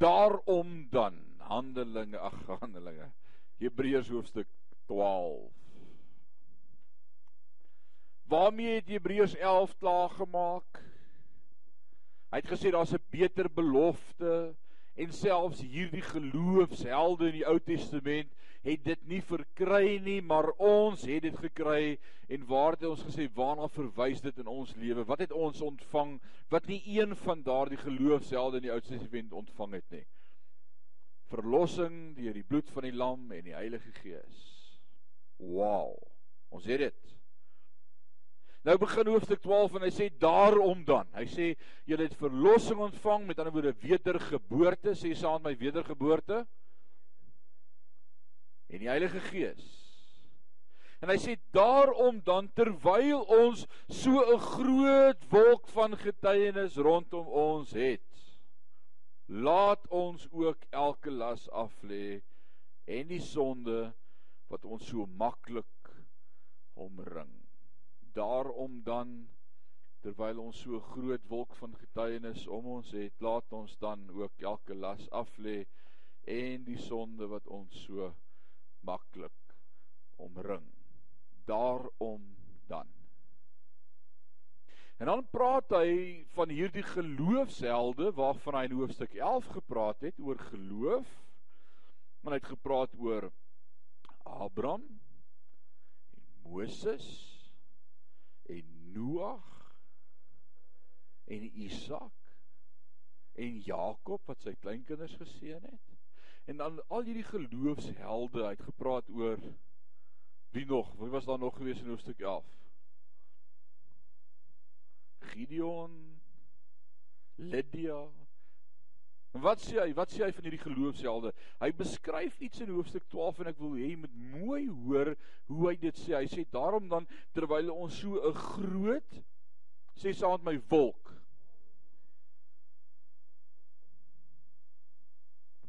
Daarom dan Handelinge, ag Handelinge. Hebreërs hoofstuk 12. Waarmee het Hebreërs 11 klaar gemaak? Hy het gesê daar's 'n beter belofte en selfs hierdie geloofshelde in die Ou Testament het dit nie verkry nie, maar ons het dit gekry en waar het ons gesê waarna verwys dit in ons lewe? Wat het ons ontvang wat nie een van daardie geloofshelde in die Ou Testament ontvang het nie? Verlossing deur die bloed van die lam en die Heilige Gees. Wow. Ons het dit. Nou begin hoofstuk 12 en hy sê daarom dan. Hy sê julle het verlossing ontvang met ander woorde wedergeboorte, sê saam met my wedergeboorte en die Heilige Gees. En hy sê daarom dan terwyl ons so 'n groot wolk van getuienis rondom ons het, laat ons ook elke las af lê en die sonde wat ons so maklik omring daarom dan terwyl ons so groot wolk van getuienis om ons het, laat ons dan ook elke las af lê en die sonde wat ons so maklik omring. Daarom dan. En dan praat hy van hierdie geloofshelde waarvan hy in hoofstuk 11 gepraat het oor geloof. Maar hy het gepraat oor Abraham en Moses en Noag en Isak en Jakob wat sy kleinkinders geseën het. En dan al hierdie geloofshelde het gepraat oor wie nog? Wie was daar nog gewees in hoofstuk 11? Gideon, Lydia. En wat sê hy? Wat sê hy van hierdie geloofshelde? Hy beskryf iets in hoofstuk 12 en ek wil hê jy moet mooi hoor hoe hy dit sê. Hy sê daarom dan terwyl ons so 'n groot sê met my wolk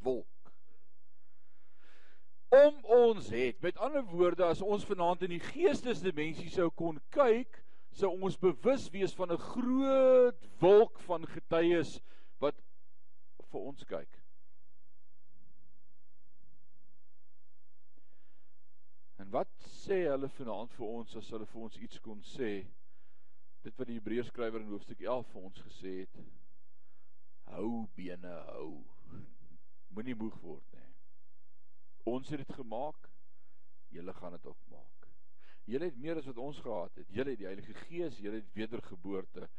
wolk om ons het. Met ander woorde, as ons vanaand in die geestesdimensie sou kon kyk, sou ons bewus wees van 'n groot wolk van getuies wat vir ons kyk. En wat sê hulle vanaand vir ons as hulle vir ons iets kon sê? Dit wat die Hebreërs skrywer in hoofstuk 11 vir ons gesê het. Hou bene hou. Moenie moeg word nie. Ons het dit gemaak. Julle gaan dit ook maak. Julle het meer as wat ons gehad het. Julle het die Heilige Gees, julle het wedergeboorte.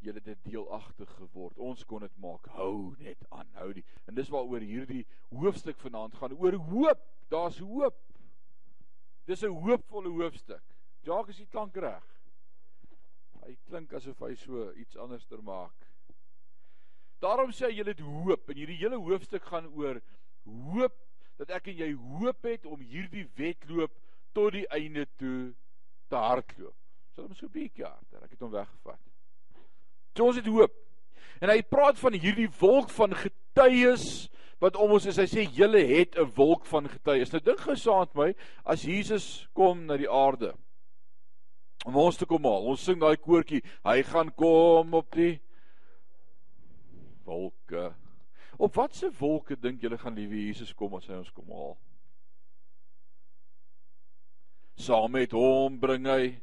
Julle het deelagtig geword. Ons kon dit maak. Hou net aan. Hou die. En dis waaroor hierdie hoofstuk vanaand gaan. Oor hoop. Daar's hoop. Dis 'n hoopvolle hoofstuk. Jacques is die klank reg. Hy klink asof hy so iets anderster maak. Daarom sê hy jy het hoop en hierdie hele hoofstuk gaan oor hoop dat ek en jy hoop het om hierdie wedloop tot die einde toe te hardloop. Sal hom so 'n bietjie harder. Ek het hom weggevat. So ons het hoop. En hy praat van hierdie wolk van getuies wat om ons is. Hy sê julle het 'n wolk van getuies. Nou dink gou saam met my as Jesus kom na die aarde om ons te kom haal. Ons sing daai koortjie, hy gaan kom op die wolke. Op watse wolke dink julle gaan liewe Jesus kom as hy ons kom haal? Saam met hom bring hy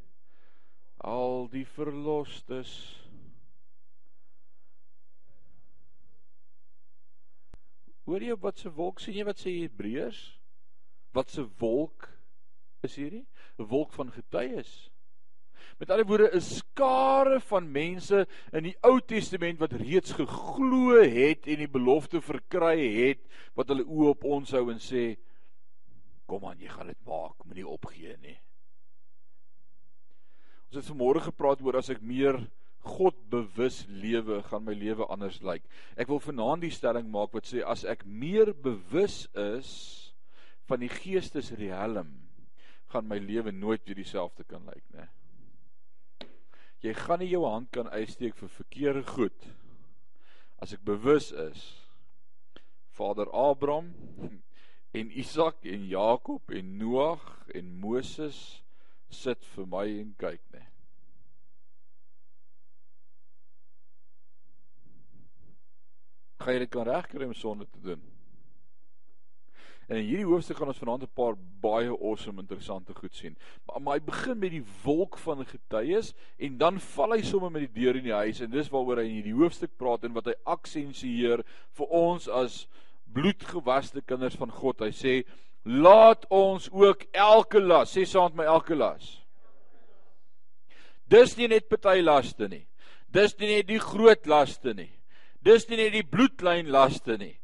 al die verlostes Hoor jy wat se wolk sien jy wat sê Hebreërs? Wat se wolk is hierdie? 'n Wolk van getuies. Met ander woorde 'n skare van mense in die Ou Testament wat reeds geglo het en die belofte verkry het wat hulle oë op ons hou en sê kom aan jy gaan dit maak, moenie opgee nie. Ons het vanmôre gepraat oor as ek meer God bewus lewe gaan my lewe anders lyk. Ek wil vanaand die stelling maak wat sê as ek meer bewus is van die geestesriem, gaan my lewe nooit weer dieselfde kan lyk, né? Jy gaan nie jou hand kan uitsteek vir verkeerde goed as ek bewus is Vader Abraham en Isak en Jakob en Noag en Moses sit vir my en kyk, né? gaan jy dit kan regkry om sonde te doen. En in hierdie hoofstuk gaan ons vanaand 'n paar baie awesome interessante goed sien. Maar, maar hy begin met die wolk van getuies en dan val hy sommer met die deur in die huis en dis waaroor hy in hierdie hoofstuk praat en wat hy aksensieer vir ons as bloedgewaste kinders van God. Hy sê laat ons ook elke las, sê saam met my elke las. Dis nie net party laste nie. Dis nie net die groot laste nie. Dis nie net die bloedlyn laste nie.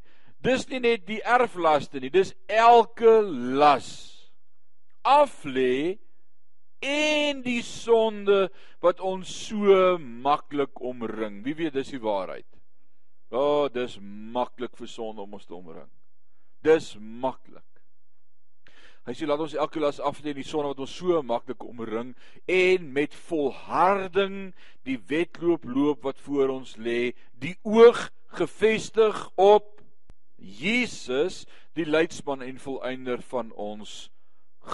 Dis nie net die erflaste nie, dis elke las. Aflê en die sonde wat ons so maklik omring. Wie weet dis die waarheid? O, oh, dis maklik vir sonde om ons te omring. Dis maklik. Hy sê laat ons elke las aflê in die sonde wat ons so maklik omring en met volharding die wedloop loop wat voor ons lê, die oog gefestig op Jesus die leidsman en volëinder van ons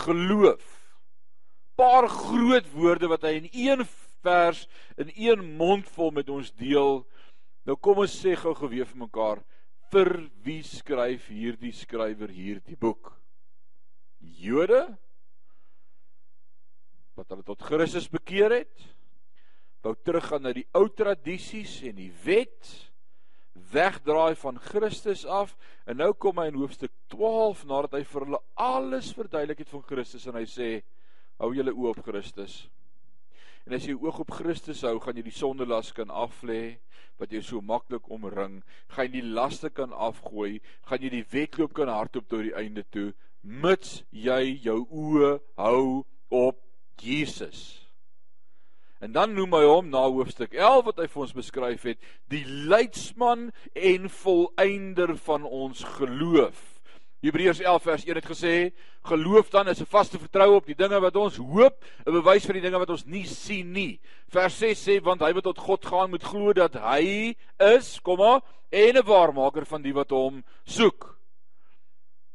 geloof. Paar groot woorde wat hy in een vers in een mond vol met ons deel. Nou kom ons sê gou geweë vir mekaar vir wie skryf hierdie skrywer hierdie boek? Jode wat hulle tot Christus bekeer het, wou teruggaan na die ou tradisies en die wet wegdraai van Christus af en nou kom hy in hoofstuk 12 nadat hy vir hulle alles verduidelik het van Christus en hy sê hou julle oë op Christus. En as jy oog op Christus hou, gaan jy die sondelas kan aflê wat jou so maklik omring, gaan jy die laste kan afgooi, gaan jy die wedloop kan hardloop tot die einde toe mits jy jou oë hou op Jesus. En dan noem hy hom na hoofstuk 11 wat hy vir ons beskryf het, die leidsman en volëinder van ons geloof. Hebreërs 11 vers 1 het gesê, geloof dan is 'n vaste vertroue op die dinge wat ons hoop, 'n bewys vir die dinge wat ons nie sien nie. Vers 6 sê want hy wat tot God gaan moet glo dat hy is, komma, en 'n waarmaker van die wat hom soek.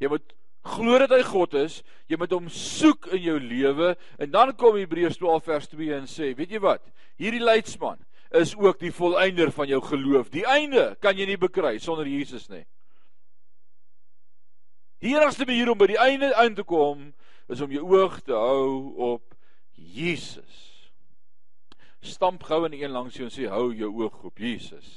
Jy moet glo dat hy God is, jy moet hom soek in jou lewe en dan kom Hebreërs 12 vers 2 en sê, weet jy wat? Hierdie leidsman is ook die volëinder van jou geloof. Die einde kan jy nie bekry sonder Jesus nie. Die enigste manier om by die einde aan te kom is om jou oog te hou op Jesus. Stamp gou in een langs jou en sê hou jou oog op Jesus.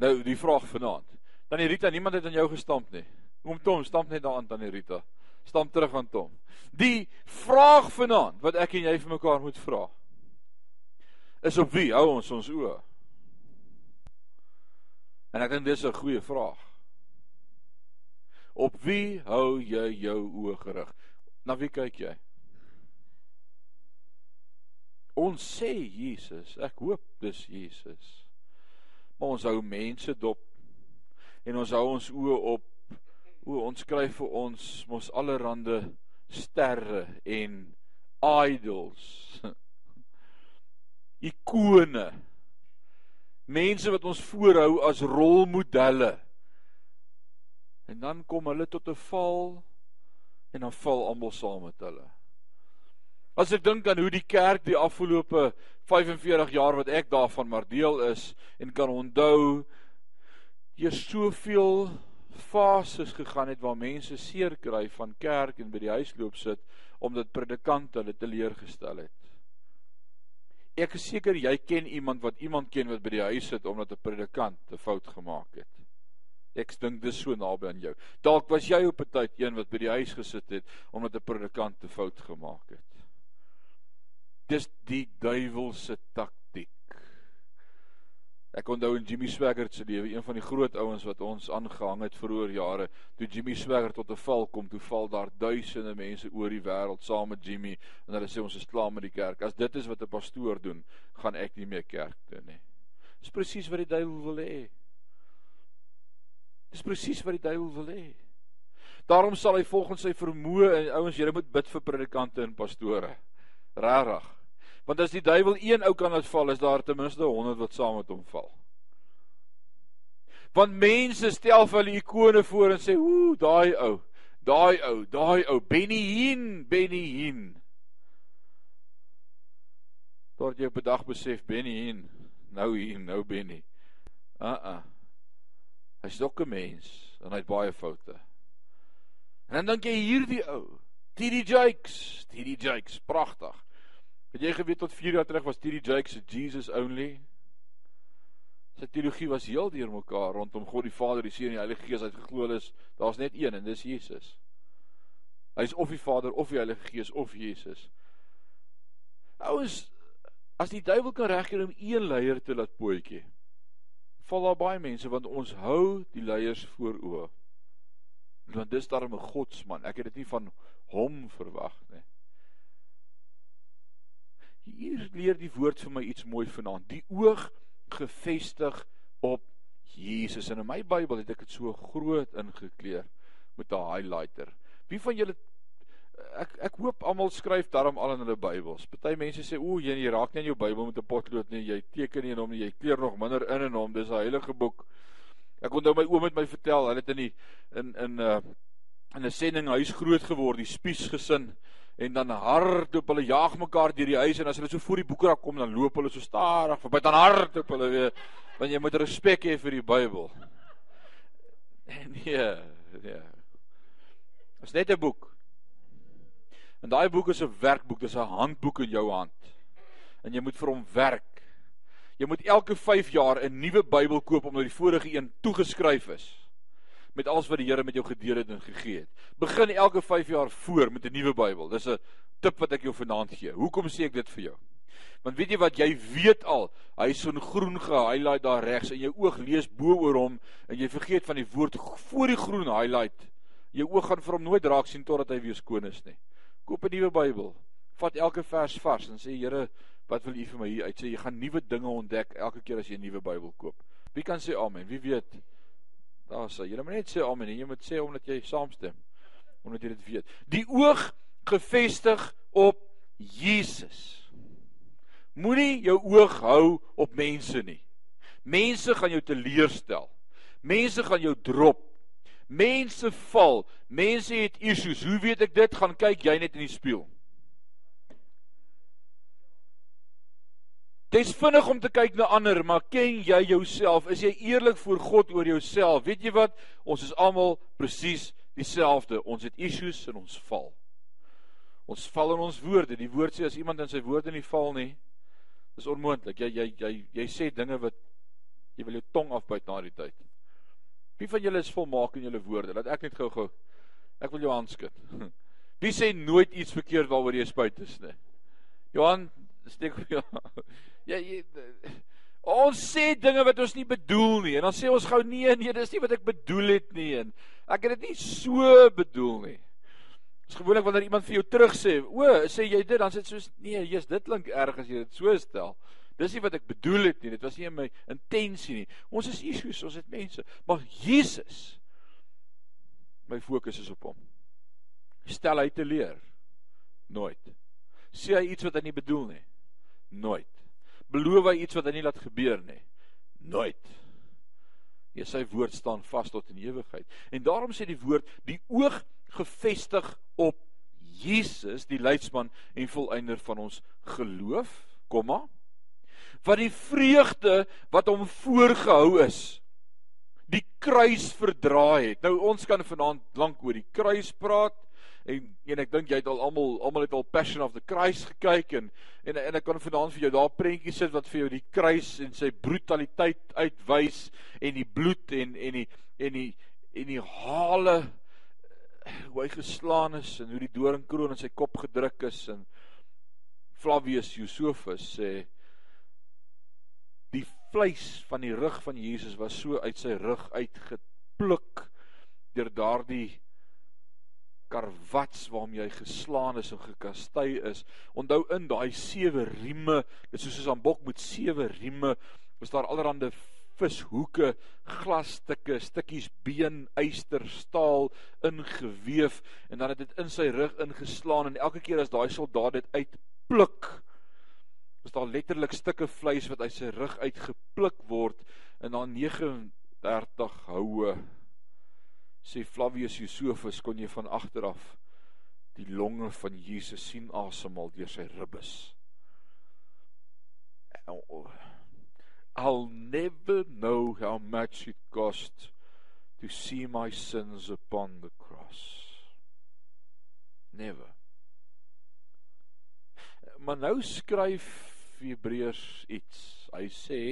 Nou die vraag vanaand. Tannie Rita, niemand het aan jou gestamp nie. Kom Tom, stamp net daaraan Tannie Rita. Stamp terug aan Tom. Die vraag vanaand wat ek en jy vir mekaar moet vra. Is op wie hou ons ons oë? En ek dink dis 'n goeie vraag. Op wie hou jy jou oë gerig? Na wie kyk jy? Ons sê Jesus, ek hoop dis Jesus. Maar ons hou mense dop en ons hou ons oë op o ons skryf vir ons mos allerhande sterre en idols ikone mense wat ons voorhou as rolmodelle. En dan kom hulle tot 'n val en dan val almal saam met hulle. As ek dink aan hoe die kerk die afgelope 45 jaar wat ek daarvan maar deel is en kan onthou deur soveel fases gegaan het waar mense seer kry van kerk en by die huisloop sit omdat predikante hulle teleurgestel het. Ek is seker jy ken iemand wat iemand ken wat by die huis sit omdat 'n predikant 'n fout gemaak het. Ek dink dis so naby aan jou. Dalk was jy op 'n tyd een wat by die huis gesit het omdat 'n predikant 'n fout gemaak het. Dis die duiwelse tak Ek onthou in Jimmy Swaggart se lewe, een van die groot ouens wat ons aangehang het vroeër jare, toe Jimmy Swaggart tot 'n val kom, toe val daar duisende mense oor die wêreld saam met Jimmy en hulle sê ons is klaar met die kerk. As dit is wat 'n pastoor doen, gaan ek nie meer kerk toe nie. Dis presies wat die duiwel wil hê. Dis presies wat die duiwel wil hê. Daarom sal hy volgens sy vermoë en ouens, julle moet bid vir predikante en pastore. Regtig. Want as die duiwel een ou kan laat val, is daar ten minste 100 wat saam met hom val. Want mense stel vir hulle ikone voor en sê, "Ooh, daai ou, daai ou, daai ou, Benny Hinn, Benny Hinn." Tot jy op 'n dag besef Benny Hinn, nou hier, nou Benny. Uh-uh. Hy's ook 'n mens en hy het baie foute. En dan dink jy hierdie ou, TD Jakes, TD Jakes, pragtig. Het jy geweet tot 4 jaar terug was TD Jakes se Jesus only? Sy teologie was heel deurmekaar rondom God die Vader, die Seun en die Heilige Gees uitgeglo is. Daar's net een en dis Jesus. Hy's of die Vader of die Heilige Gees of Jesus. Ouens, as die duiwel kan regkry om een leier te laat pootjie, val daar baie mense want ons hou die leiers voor oë. Want dis daarom 'n godsman. Ek het dit nie van hom verwag nie. Hier leer die woord vir my iets mooi vanaand. Die oog gefestig op Jesus. En in my Bybel het ek dit so groot ingekleur met 'n highlighter. Wie van julle ek ek hoop almal skryf daarom al in hulle Bybels. Party mense sê o, jy, jy raak nie aan jou Bybel met 'n potlood nie, jy teken nie in hom nie, jy kleur nog minder in in hom. Dis 'n heilige boek. Ek onthou my oom het my vertel, hulle het in die in in 'n uh, in 'n sending huis groot geword, die Spies gesin en dan hardloop hulle jaag mekaar deur die huis en as hulle so voor die boekrak kom dan loop hulle so stadig verby dan hardloop hulle weer want jy moet respek hê vir die Bybel. Nee, nee. Dit is net 'n boek. En daai boek is 'n werkboek, dis 'n handboek in jou hand. En jy moet vir hom werk. Jy moet elke 5 jaar 'n nuwe Bybel koop omdat die vorige een toegeskryf is met alles wat die Here met jou gedeel het en gegee het. Begin elke 5 jaar voor met 'n nuwe Bybel. Dis 'n tip wat ek jou vanaand gee. Hoekom sê ek dit vir jou? Want weet jy wat jy weet al, hy is so groen ge-highlight daar regs en jou oog lees bo oor hom en jy vergeet van die woord voor die groen highlight. Jou oog gaan vir hom nooit raak sien totdat hy weer skoon is nie. Koop 'n nuwe Bybel. Vat elke vers vars en sê Here, wat wil U vir my hier uit sê? Jy gaan nuwe dinge ontdek elke keer as jy 'n nuwe Bybel koop. Wie kan sê amen? Wie weet? Daar sê jy moet net sê amen en jy moet sê omdat jy saamstem. Omdat jy dit weet. Die oog gefestig op Jesus. Moenie jou oog hou op mense nie. Mense gaan jou teleurstel. Mense gaan jou drop. Mense val. Mense het issues. Hoe weet ek dit? Gaan kyk jy net in die spieël. Dis vinnig om te kyk na ander, maar ken jy jouself? Is jy eerlik voor God oor jouself? Weet jy wat? Ons is almal presies dieselfde. Ons het issues en ons val. Ons val in ons woorde. Die woord sê as iemand in sy woorde nie val nie, is onmoontlik. Jy jy jy jy sê dinge wat jy wil jou tong afbyt na die tyd. Wie van julle is volmaak in julle woorde? Laat ek net gou-gou. Ek wil jou aanskud. Wie sê nooit iets verkeerd waaroor jy spyt is nie? Johan, steek vir jou. Ja, jy Ons sê dinge wat ons nie bedoel nie en dan sê ons gou nee nee dis nie wat ek bedoel het nie en ek het dit nie so bedoel nie. Dis gewoonlik wanneer iemand vir jou terug sê, o, sê jy dit dan sê dit soos nee, jy's dit klink erg as jy dit so stel. Dis nie wat ek bedoel het nie. Dit was nie my intensie nie. Ons is Jesus, ons het mense, maar Jesus my fokus is op hom. Stel hy te leer? Nooit. Sê hy iets wat hy nie bedoel nie? Nooit. Beloof hy iets wat hy nie laat gebeur nie? Nooit. Ja, sy woord staan vas tot in ewigheid. En daarom sê die woord, die oog gefestig op Jesus, die leidsman en volëinder van ons geloof, komma wat die vreugde wat hom voorgehou is die kruis verdra het. Nou ons kan vanaand lank oor die kruis praat en en ek dink jy het al almal almal het al Passion of the Christ gekyk en en en ek kan vanaand vir jou daar prentjies sit wat vir jou die kruis en sy brutaliteit uitwys en die bloed en en die en die en die hale hoe hy geslaan is en hoe die doringkroon in sy kop gedruk is en Flavius Josephus sê die vleis van die rug van Jesus was so uit sy rug uitgepluk deur daardie karwats waarmee hy geslaan is en gekastei is. Onthou in daai sewe rieme, dit soos 'n bok met sewe rieme, was daar allerlei vishoeke, glasstukke, stukkies been, yster, staal ingeweef en dan het dit in sy rug ingeslaan en elke keer as daai soldaat dit uitpluk was daar letterlik stukke vleis wat uit sy rug uitgepluk word en dan 39 houe sê Flavius Josephus kon jy van agter af die longe van Jesus sien asemhaal deur sy ribbes I'll never know how much it cost to see my sins upon the cross. Never. Maar nou skryf Hebreërs iets. Hy sê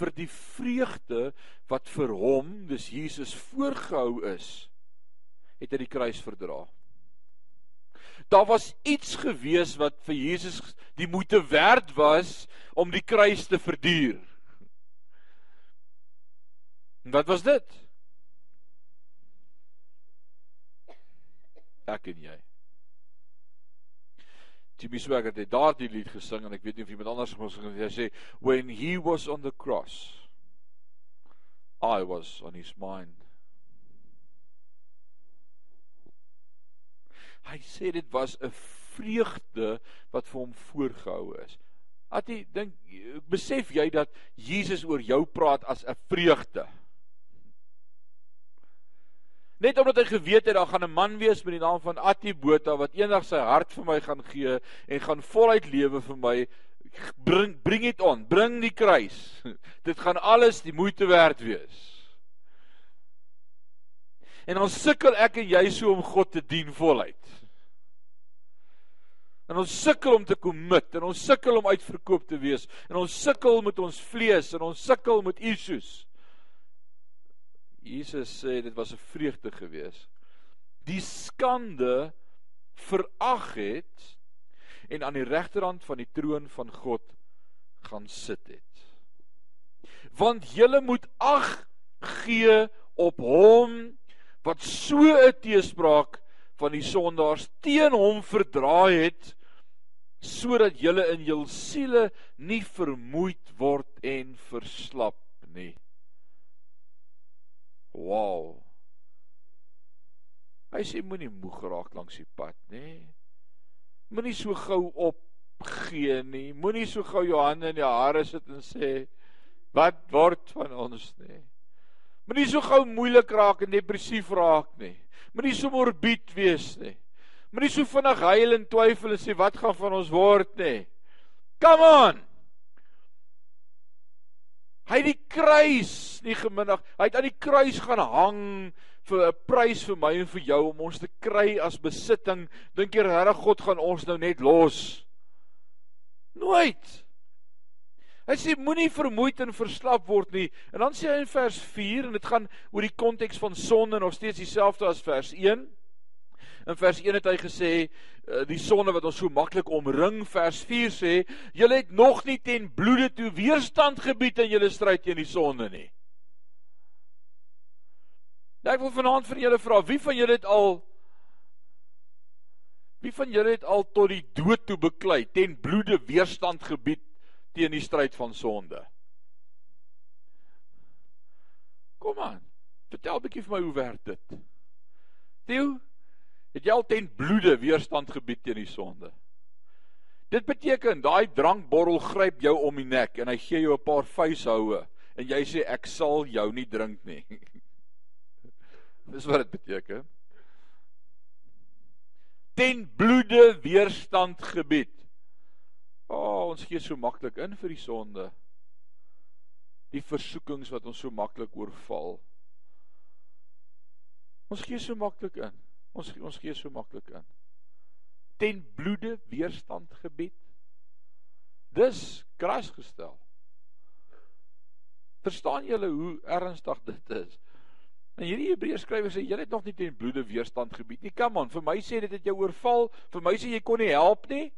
vir die vreugde wat vir hom, dis Jesus voorgehou is, het hy die kruis verdra. Daar was iets gewees wat vir Jesus die moeite werd was om die kruis te verduur. En wat was dit? Ek en jy. Jimmy Swagger het daardie lied gesing en ek weet nie of iemand anders gesing het. Hy sê when he was on the cross I was on his mind. Hy sê dit was 'n vreugde wat vir hom voorgehou is. At jy dink besef jy dat Jesus oor jou praat as 'n vreugde? Net omdat hy geweet het daar gaan 'n man wees met die naam van Atibota wat eendag sy hart vir my gaan gee en gaan voluit lewe vir my bring bring dit on, bring die kruis. Dit gaan alles die moeite werd wees. En dan sukkel ek en jy so om God te dien voluit. En ons sukkel om te commit en ons sukkel om uitverkoop te wees en ons sukkel met ons vlees en ons sukkel met issues. Jesus sê dit was 'n vreugde gewees. Die skande verag het en aan die regterhand van die troon van God gaan sit het. Want julle moet ag gee op hom wat so 'n teespraak van die sondaars teen hom verdra het sodat julle in jul siele nie vermoeid word en verslap nie. Wow. Hy sê moenie moeg raak langs die pad nê. Moenie so gou opgee nie. Moenie so gou jou hande in die hare sit en sê wat word van ons nê. Moenie so gou moeilik raak en depressief raak nie. Moenie so morbied wees nie. Moenie so vinnig huil en twyfel en sê wat gaan van ons word nê. Come on. Hy het die kruis nie geminnig. Hy het aan die kruis gaan hang vir 'n prys vir my en vir jou om ons te kry as besitting. Dink jy regtig God gaan ons nou net los? Nooit. Hy sê moenie vermoeid en verslap word nie. En dan sê hy in vers 4 en dit gaan oor die konteks van sonde nog steeds dieselfde as vers 1. In vers 1 het hy gesê eh, die sonde wat ons so maklik omring, vers 4 sê, julle het nog nie ten bloede toe weerstand gebied in julle stryd teen die sonde nie. Nou ek wil vanaand vir julle vra, wie van julle het al Wie van julle het al tot die dood toe beklei, ten bloede weerstand gebied teen die stryd van sonde? Kom aan. Vertel 'n bietjie vir my hoe werk dit? Theo, het jy al ten bloede weerstand gebied teen die sonde. Dit beteken daai drankborrel gryp jou om die nek en hy gee jou 'n paar vuishoue en jy sê ek sal jou nie drink nie. Dis wat dit beteken. Ten bloede weerstand gebied. O, oh, ons gee so maklik in vir die sonde. Die versoekings wat ons so maklik oorval. Ons gee so maklik in. Ons ons gee so maklik in. Ten bloede weerstand gebied. Dis kras gestel. Verstaan julle hoe ernstig dit is? En hierdie Hebreërs skrywer sê julle het nog nie ten bloede weerstand gebied nie. Kom aan, vir my sê dit het jou oorval. Vir my sê jy kon nie help nie.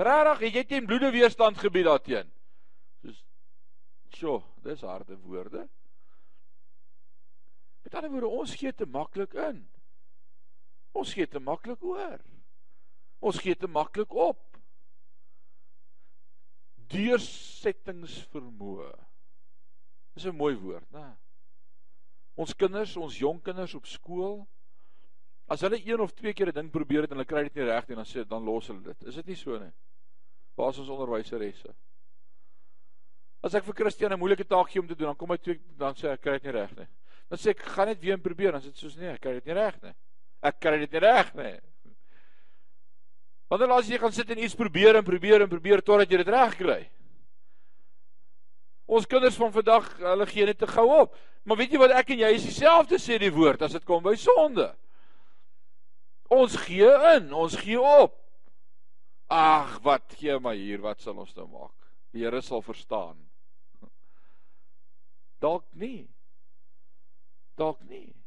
Regtig, het jy ten bloede weerstand gebied daarteen? Soos Sjoe, dis harde woorde. Met ander woorde, ons gee te maklik in. Ons gee te maklik oor. Ons gee te maklik op. Deursettingsvermoë. Dis 'n mooi woord, né? Ons kinders, ons jong kinders op skool, as hulle een of twee keer 'n ding probeer het en hulle kry dit nie reg nie, dan sê dan los hulle dit. Is dit nie so nie? Waar is ons onderwyseresse? As ek vir Christian 'n moeilike taak gee om te doen, dan kom hy twee dan sê ek kry dit nie reg nie. Dan sê ek gaan net weer probeer, dan sê dit soos nee, ek kry dit nie reg nie. Ek kry dit nie reg nie. Wanneer laas jy gaan sit en iets probeer en probeer en probeer totdat jy dit reg kry? Ons kinders van vandag, hulle gee net te gou op. Maar weet jy wat ek en jy is dieselfde sê die woord as dit kom by sonde. Ons gee in, ons gee op. Ag, wat gee my hier, wat sal ons nou maak? Die Here sal verstaan. Dalk nie. Dalk nie.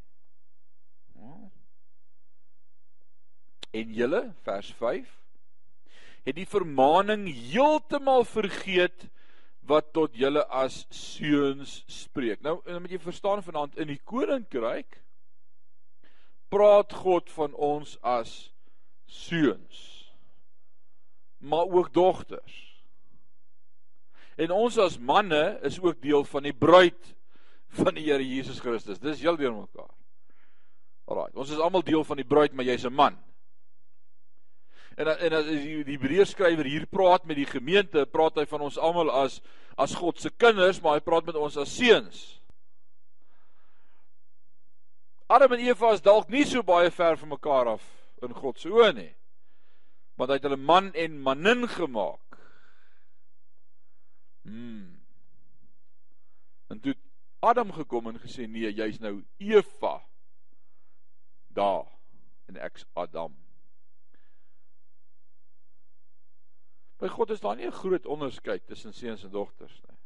En julle vers 5 het die vermaning heeltemal vergeet wat tot julle as seuns spreek. Nou, moet jy verstaan vanaand in die koninkryk praat God van ons as seuns maar ook dogters. En ons as manne is ook deel van die bruid van die Here Jesus Christus. Dis heel deur mekaar. Alraai, ons is almal deel van die bruid, maar jy's 'n man. En en as die Hebreërs skrywer hier praat met die gemeente, praat hy van ons almal as as God se kinders, maar hy praat met ons as seuns. Adam en Eva is dalk nie so baie ver van mekaar af in God se oë nie. Want hy het hulle man en manin gemaak. Hmm. En toe Adam gekom en gesê nee, jy's nou Eva. Daar en ek's Adam. By God is daar nie 'n groot onderskeid tussen seuns en dogters nie.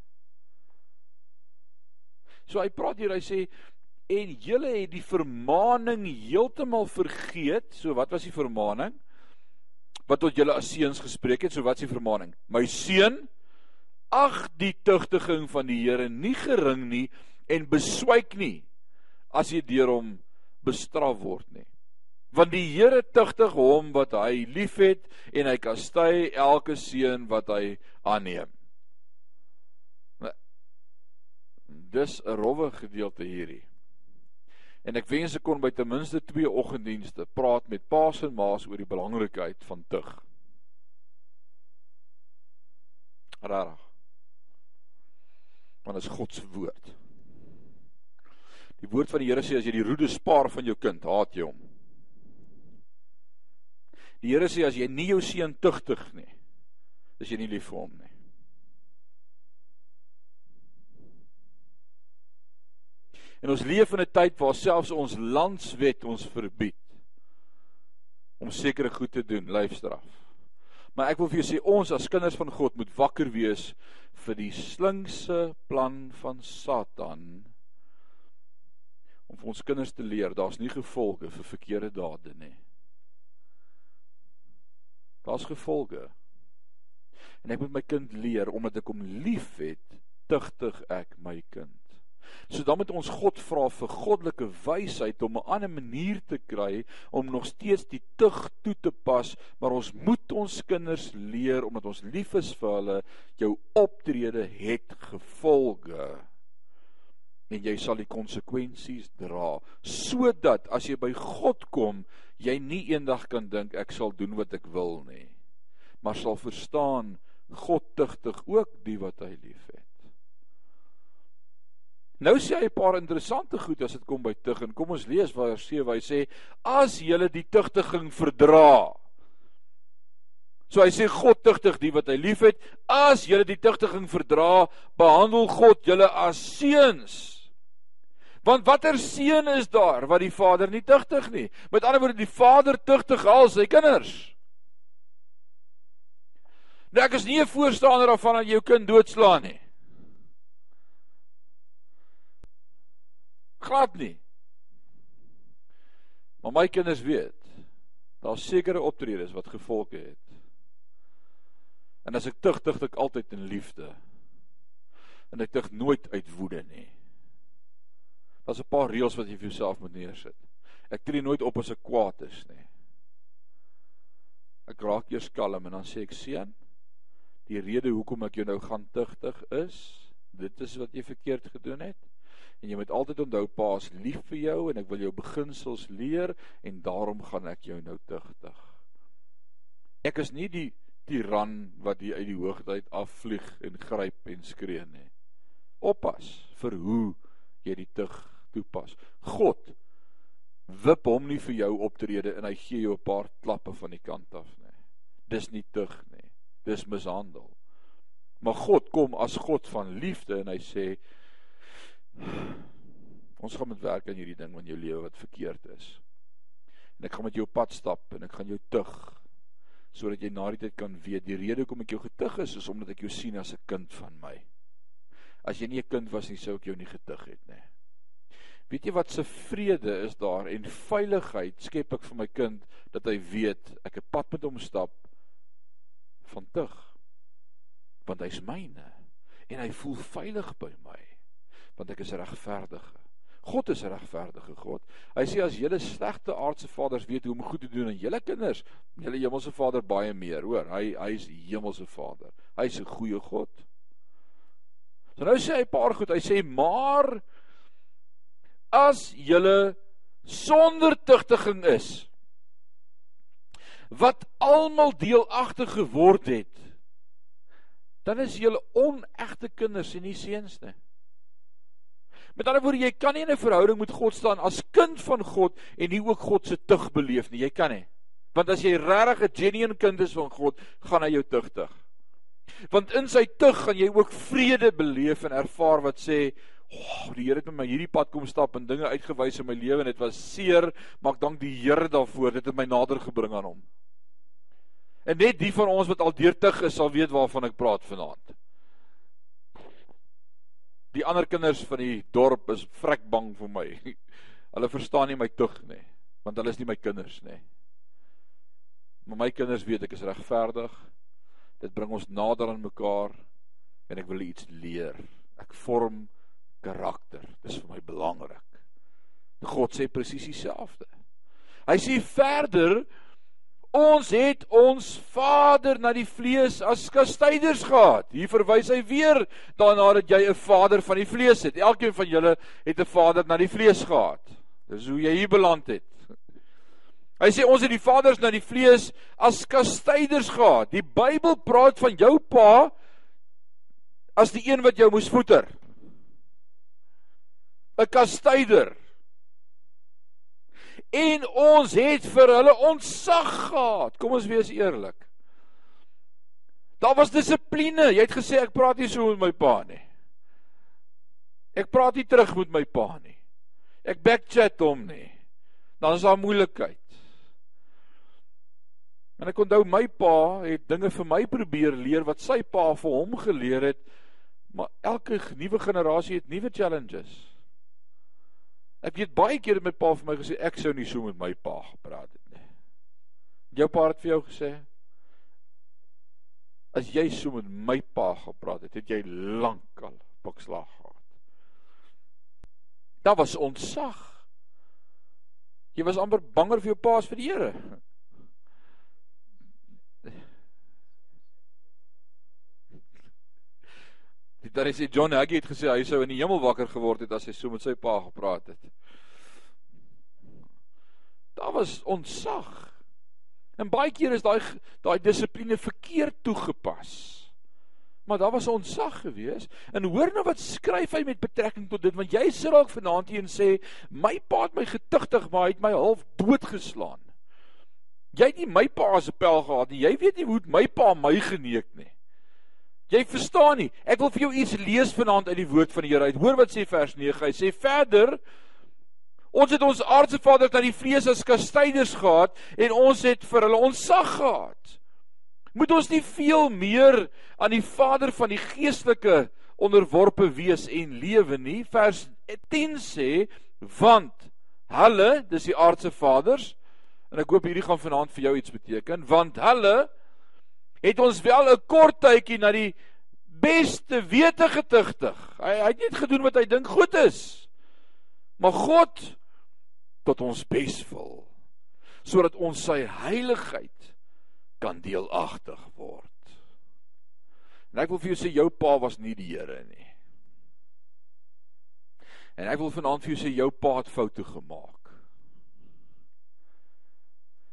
So hy praat hier, hy sê en julle het die vermaaning heeltemal vergeet. So wat was die vermaaning? Wat tot julle as seuns gespreek het, so wat is die vermaaning? My seun, ag die tugtiging van die Here nie gering nie en beswyk nie as jy deur hom bestraf word nie want die Here tugtig hom wat hy liefhet en hy kastei elke seun wat hy aanneem. Dis 'n rowwe gedeelte hierdie. En ek wens ek kon by ten minste twee oggenddienste praat met paas en maas oor die belangrikheid van tug. Rarig. Want dit is God se woord. Die woord van die Here sê as jy die roede spaar van jou kind, haat jy hom. Die Here sê as jy nie jou seun tugtig nie, is jy nie lief vir hom nie. En ons leef in 'n tyd waar selfs ons landswet ons verbied om sekere goed te doen, lyfstraf. Maar ek wil vir jou sê ons as kinders van God moet wakker wees vir die slinkse plan van Satan om vir ons kinders te leer daar's nie gevolge vir verkeerde dade nie. Daar's gevolge. En ek moet my kind leer omdat ek hom liefhet, tugtig ek my kind. So dan moet ons God vra vir goddelike wysheid om 'n ander manier te kry om nog steeds die tug toe te pas, maar ons moet ons kinders leer omdat ons lief is vir hulle, jou optrede het gevolge en jy sal die konsekwensies dra sodat as jy by God kom jy nie eendag kan dink ek sal doen wat ek wil nie. Maar sal verstaan God tugtig ook die wat hy liefhet. Nou sê hy 'n paar interessante goed as dit kom by tug en kom ons lees waar sê hy sê as jy die tugtiging verdra. So hy sê God tugtig die wat hy liefhet. As julle die tugtiging verdra, behandel God julle as seuns. Want watter seun is daar wat die Vader nie tugtig nie? Met ander woorde, die Vader tugtig al sy kinders. Nou ek is nie 'n voorstander daarvan dat jy jou kind doodslaan nie. Glad nie. Maar my kinders weet, daar's sekere optredes wat gevolge het. En as ek tug, tug ek altyd in liefde. En ek tug nooit uit woede nie. Daar's 'n paar reëls wat jy vir jouself moet neersit. Ek tree nooit op as ek kwaad is nie. Ek raak eers kalm en dan sê ek seun, die rede hoekom ek jou nou gaan tugtig is, dit is wat jy verkeerd gedoen het. En jy moet altyd onthou pa is lief vir jou en ek wil jou beginsels leer en daarom gaan ek jou nou tugtig. Ek is nie die tiran wat jy uit die hoogte uit afvlieg en gryp en skree nie. Oppas vir hoe jy die tug toepas. God wip hom nie vir jou optrede en hy gee jou 'n paar klappe van die kant af nie. Dis nie tug nie. Dis mishandel. Maar God kom as God van liefde en hy sê ons gaan met werk aan hierdie ding van jou lewe wat verkeerd is. En ek gaan met jou pad stap en ek gaan jou tug sodat jy na die tyd kan weet die rede hoekom ek jou getug is is omdat ek jou sien as 'n kind van my. As jy nie 'n kind was nie, sou ek jou nie getug het nie. Weet jy wat se vrede is daar en veiligheid skep ek vir my kind dat hy weet ek 'n pad met hom stap van tug want hy's myne en hy voel veilig by my want ek is regverdige. God is 'n regverdige God. Hy sê as julle slegte aardse vaders weet hoe om goed te doen aan julle kinders, julle hemelse Vader baie meer, hoor. Hy hy is die hemelse Vader. Hy's 'n goeie God. So nou sê hy 'n paar goed. Hy sê maar as julle sonder tugtiging is wat almal deelagtig geword het dan is julle onegte kinders en nie seuns nie. Met ander woorde, jy kan nie in 'n verhouding met God staan as kind van God en nie ook God se tug beleef nie. Jy kan nie. Want as jy regtig 'n genuine kind is van God, gaan hy jou tugtig. Want in sy tug gaan jy ook vrede beleef en ervaar wat sê, "O, oh, die Here het met my hierdie pad kom stap en dinge uitgewys in my lewe en dit was seer, maar ek dank die Here daarvoor. Dit het my nader gebring aan hom." En net die van ons wat al deurtig is, sal weet waarvan ek praat vanaand. Die ander kinders van die dorp is vrek bang vir my. Hulle verstaan nie my tug nie, want hulle is nie my kinders nie. Maar my kinders weet ek is regverdig. Dit bring ons nader aan mekaar en ek wil iets leer. Ek vorm karakter. Dis vir my belangrik. God sê presies dieselfde. Hy sê verder Ons het ons vader na die vlees as kastyders gehad. Hier verwys hy weer daarna dat jy 'n vader van die vlees het. Elkeen van julle het 'n vader na die vlees gehad. Dis hoe jy hier beland het. Hy sê ons het die vaders na die vlees as kastyders gehad. Die Bybel praat van jou pa as die een wat jou moes voeder. 'n Kastyder en ons het vir hulle ontsag gehad. Kom ons wees eerlik. Daar was dissipline. Jy het gesê ek praat nie so met my pa nie. Ek praat nie terug met my pa nie. Ek backchat hom nie. Dan is daar moeilikheid. En ek onthou my pa het dinge vir my probeer leer wat sy pa vir hom geleer het. Maar elke nuwe generasie het nuwe challenges. Ek weet baie het my pa vir my gesê ek sou nie so met my pa gepraat het nie. Jou pa het vir jou gesê as jy so met my pa gepraat het, het jy lankal bokslag gehad. Daar was ontsag. Jy was amper banger vir jou pa as vir die Here. Die daar is John Hagee het gesê hy sou in die hemel wakker geword het as hy so met sy pa gepraat het. Daar was ontsag. En baie keer is daai daai dissipline verkeerd toegepas. Maar daar was ontsag gewees. En hoor nou wat skryf hy met betrekking tot dit want jy sit dalk vanaand hier en sê my pa het my getugtig maar hy het my half doodgeslaan. Jy het nie my pa 'n pel gehad nie. Jy weet nie hoe my pa my geneek nie. Jy verstaan nie. Ek wil vir jou iets lees vanaand uit die woord van die Here uit. Hoor wat sê vers 9. Hy sê verder Ons het ons aardse vaders na die vlees as kastyders gehad en ons het vir hulle ontsag gehad. Moet ons nie veel meer aan die Vader van die geestelike onderworpe wees en lewe nie? Vers 10 sê want hulle, dis die aardse vaders en ek hoop hierdie gaan vanaand vir jou iets beteken, want hulle het ons wel 'n kort tydjie na die beste wete getugtig. Hy hy het net gedoen wat hy dink goed is. Maar God tot ons bes wil sodat ons sy heiligheid kan deelagtig word. En ek wil vir jou sê jou pa was nie die Here nie. En ek wil vanaand vir jou sê jou pa het foute gemaak.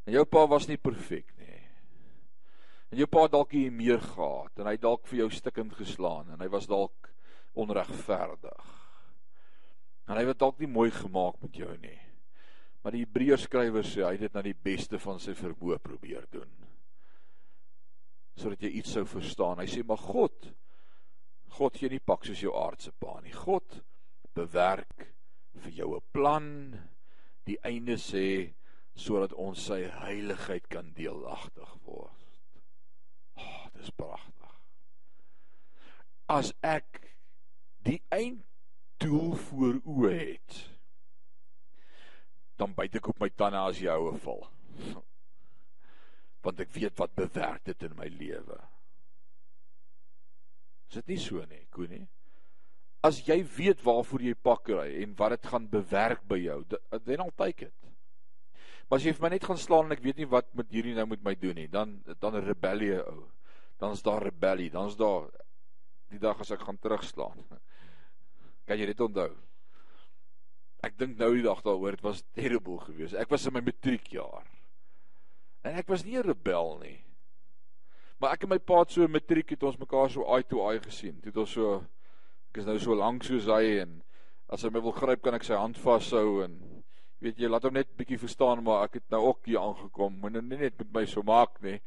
En jou pa was nie perfek En jou pa dalk hier meer gehad en hy dalk vir jou stikkend geslaan en hy was dalk onregverdig. En hy het dalk nie mooi gemaak met jou nie. Maar die Hebreërs skrywer sê hy het dit na die beste van sy vermoë probeer doen. Sodat jy iets sou verstaan. Hy sê maar God God gee nie pak soos jou aardse pa nie. God bewerk vir jou 'n plan. Die einde sê sodat ons sy heiligheid kan deelagtig word. Oh, dis pragtig. As ek die einddoel voor oë het, dan byt ek op my tande as jy houe val. Want ek weet wat bewerk dit in my lewe. Is dit nie so nie, Koenie? As jy weet waarvoor jy pak kry en wat dit gaan bewerk by jou, then I'll take it. Maar as jy vir my net gaan slaan en ek weet nie wat met hierdie nou met my doen nie, dan dan rebellie ou. Dan is daar rebellie, dan is daar die dag as ek gaan terugslaan. Kan jy dit onthou? Ek dink nou die dag daaroor, dit was terrible geweest. Ek was in my matriekjaar. En ek was nie 'n rebel nie. Maar ek en my pa het so matriek het ons mekaar so eye to eye gesien. Dit was so ek is nou so lank soos hy en as hy my wil gryp kan ek sy hand vashou en weet jy, laat hom net bietjie verstaan maar ek het nou ook hier aangekom. Moenie net net met my so maak nie.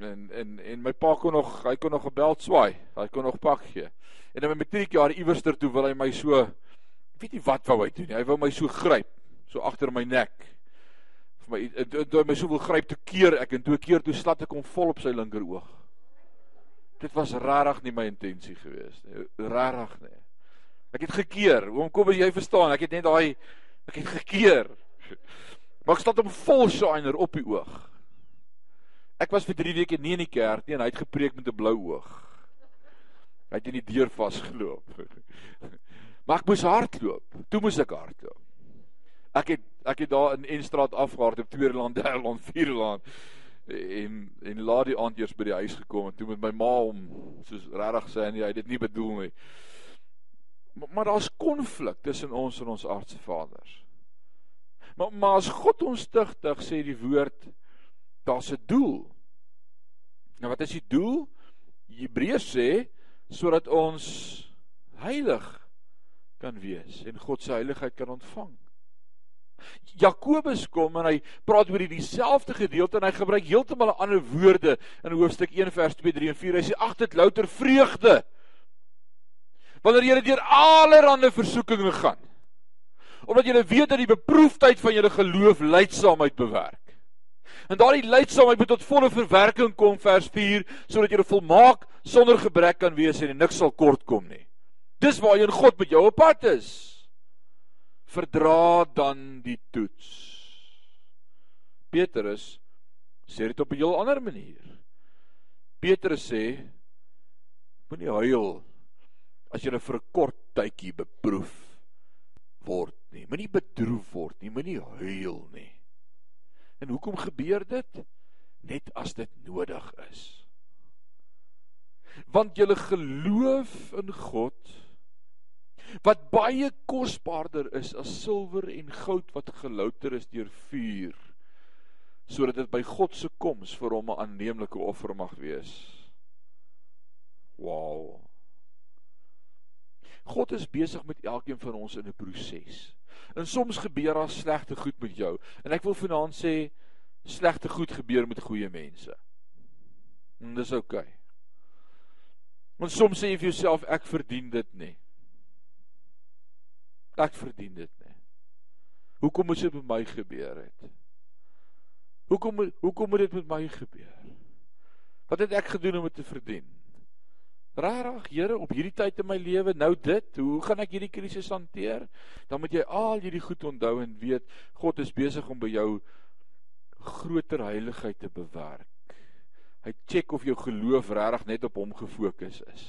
En en en my pa kon nog hy kon nog gebel swaai. Hy kon nog pak gee. En in my matriekjaar iewerster toe wil hy my so weet nie wat wou hy doen. Hy wou my so gryp, so agter my nek. Vir my toe my so wil gryp te keer ek en toe keer toe slat ek hom vol op sy linker oog. Dit was regtig nie my intensie gewees nie. Regtig nie. Ek het gekeer. Hoekom kom jy verstaan? Ek het net daai Ek het gekeer. Maar ek staan hom vol shiner op die oog. Ek was vir 3 weke nie in die kerk nie en hy het gepreek met 'n blou oog. Hy het in die deur vasgeloop. Maar ek moes hardloop. Toe moes ek hardloop. Ek het ek het daar in Enstraat afgehard op tweede land, derde land, vierde land en en laat die aand eers by die huis gekom en toe met my ma hom soos regtig sê en hy het dit nie bedoel nie. Maar, maar daar's konflik tussen ons en ons aardse vaders. Maar maar as God ons stigtig sê die woord daar's 'n doel. Nou wat is die doel? Hebreërs sê sodat ons heilig kan wees en God se heiligheid kan ontvang. Jakobus kom en hy praat oor hierdie selfde gedeelte en hy gebruik heeltemal ander woorde in hoofstuk 1 vers 2 3 en 4. Hy sê ag dit louter vreugde wanneer jy deur allerlei versoekinge gaan. Omdat jy weet dat die beproefdheid van jou geloof leidsaamheid bewerk. En daardie leidsaamheid moet tot volle verwerking kom vers 4 sodat jy volmaak sonder gebrek kan wees en niks sal kort kom nie. Dis waarheen God met jou op pad is. Verdra dan die toets. Petrus sê dit op 'n heel ander manier. Petrus sê moenie huil as jy vir 'n kort tydjie beproef word nie. Moenie bedroef word nie, moenie huil nie. En hoekom gebeur dit? Net as dit nodig is. Want jy geloof in God wat baie kosbaarder is as silwer en goud wat gelouter is deur vuur sodat dit by God se koms vir hom 'n aanneemlike offer mag wees. Wow. God is besig met elkeen van ons in 'n proses. En soms gebeur daar slegte goed met jou. En ek wil vanaand sê slegte goed gebeur met goeie mense. En dis oukei. Okay. Want soms sê jy vir jouself ek verdien dit nie. Ek verdien dit nie. Hoekom moet dit met my gebeur het? Hoekom hoekom moet dit met my gebeur? Wat het ek gedoen om dit te verdien? Regtig, Here, op hierdie tyd in my lewe, nou dit, hoe gaan ek hierdie krisis hanteer? Dan moet jy al hierdie goed onthou en weet God is besig om by jou groter heiligheid te bewerk. Hy check of jou geloof regtig net op hom gefokus is.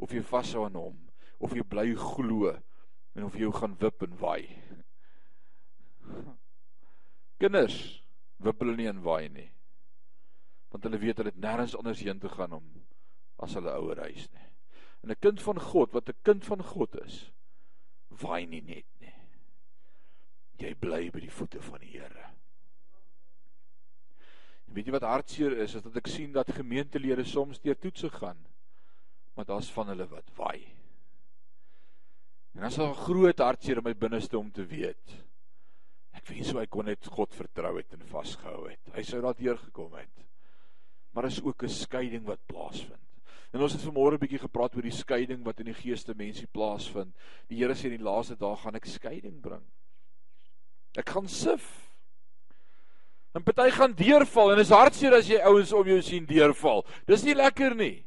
Of jy vashou aan hom, of jy bly glo en of jy jou gaan wip en waai. Kinders wippel nie en waai nie. Want hulle weet hulle het nêrens anders heen te gaan om as hulle ouer huis nie. En 'n kind van God wat 'n kind van God is, waai nie net nie. Jy bly by die voete van die Here. En weet jy wat hartseer is, is dat ek sien dat gemeentelede soms deur toetse gaan, maar daar's van hulle wat waai. En daar 'n groot hartseer in my binneste om te weet. Ek wens sou ek kon net God vertrou het en vasgehou het. Hy sou daardeur gekom het. Maar is ook 'n skeiding wat plaasvind. En ons het vanmôre 'n bietjie gepraat oor die skeiding wat in die geeste mensie plaasvind. Die Here sê in die laaste dae gaan ek skeiding bring. Ek gaan sif. En party gaan deurval en is hartseer as jy ouens om jou sien deurval. Dis nie lekker nie.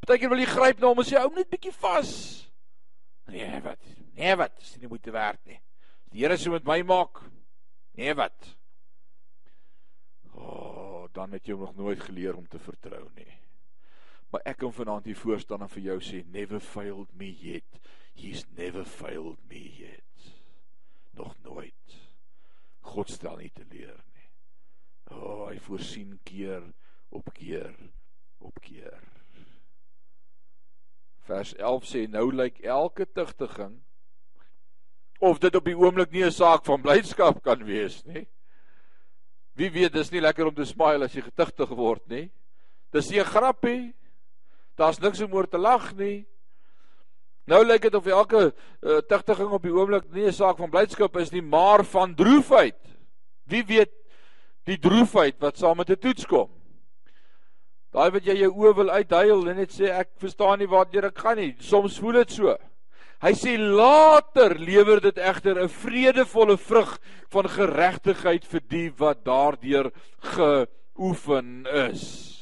Partykeer wil jy gryp na hom en sê hou net bietjie vas. Nee, wat? Nee, wat? Dis nie moeite werd nie. Die Here sê met my maak. Nee, wat? O, oh, dan het jy nog nooit geleer om te vertrou nie. Maar ek kom vanaand hier voor staan en vir jou sê never failed me yet. He's never failed me yet. Nog nooit. God stel nie te leer nie. O, oh, hy voorsien keer op keer op keer. Vers 11 sê nou lyk elke tugtiging of dit op die oomblik nie 'n saak van blydskap kan wees nie. Wie weet, dis nie lekker om te smile as jy getigtig word nie. Dis 'n grappie. Daar's niks om oor te lag nie. Nou lyk dit of elke uh, tigtiging op die oomblik nie 'n saak van blydskap is nie, maar van droefheid. Wie weet die droefheid wat saam met 'n toets kom. Daai wat jy jou oë wil uithuil en net sê ek verstaan nie waar jy gaan nie. Soms voel dit so. Hy sê later lewer dit egter 'n vredevolle vrug van geregtigheid vir die wat daardeur geoefen is.